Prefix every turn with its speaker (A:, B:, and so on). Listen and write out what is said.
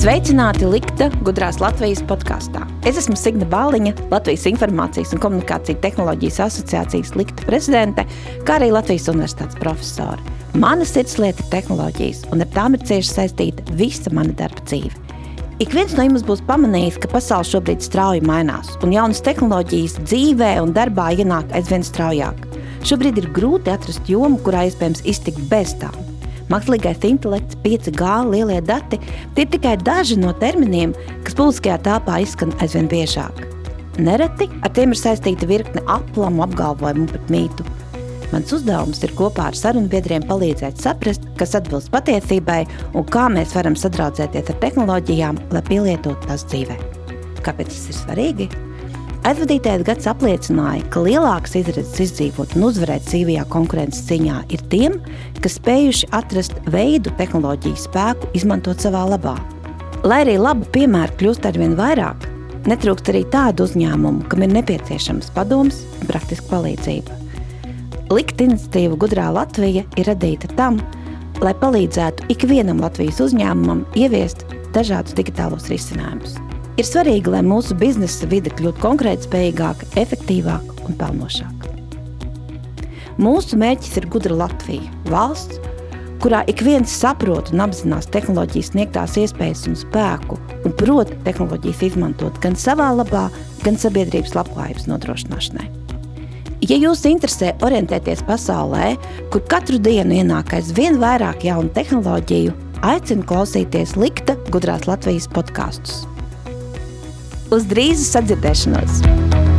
A: Sveicināti Likta Gudrās Latvijas podkāstā. Es esmu Signa Bāliņa, Latvijas Informācijas un komunikāciju tehnoloģijas asociācijas Likta prezidente, kā arī Latvijas Universitātes profesora. Mana sirdslieta ir tehnoloģijas, un ar tām ir cieši saistīta visa mana darba dzīve. Ik viens no jums būs pamanījis, ka pasaule šobrīd strauji mainās, un jaunas tehnoloģijas dzīvē un darbā ienāk aizvien straujāk. Šobrīd ir grūti atrast jomu, kurā iespējams iztikt bez tām. Mākslīgais intelekts, 5G, lielie dati - tie ir tikai daži no terminiem, kas publiskajā telpā izskan aizvien biežāk. Nereti ar tiem ir saistīta virkne aplamu apgalvojumu par mītu. Mans uzdevums ir kopā ar sarunbiedriem palīdzēt saprast, kas atbilst patiesībai un kā mēs varam sadraudzēties ar tehnoloģijām, lai pielietotu tās dzīvē. Kāpēc tas ir svarīgi? Aizvadītais gads apliecināja, ka lielākas izredzes izdzīvot un uzvarēt dzīvajā konkurences cīņā ir tiem, kas spējuši atrast veidu tehnoloģiju spēku izmantot savā labā. Lai arī labu piemēru kļūst arvien vairāk, netrūkst arī tādu uzņēmumu, kam ir nepieciešams padoms un praktiska palīdzība. Likt iniciatīva Gudrā Latvija ir radīta tam, lai palīdzētu ikvienam Latvijas uzņēmumam ieviest dažādus digitālos risinājumus. Ir svarīgi, lai mūsu biznesa vide kļūtu konkurētspējīgāka, efektīvāka un pelnošāka. Mūsu mērķis ir gudra Latvija, valsts, kurā ik viens saprot un apzinās tehnoloģijas sniegtās iespējas un spēku, un prot tehnoloģijas izmantot gan savā labā, gan sabiedrības labklājības nodrošināšanai. Ja jūs interesē orientēties pasaulē, kur katru dienu ienāk aizvien vairāk jaunu tehnoloģiju, aicinu klausīties Likta gudrās Latvijas podkāstus uz drīzu sadzirdēšanos!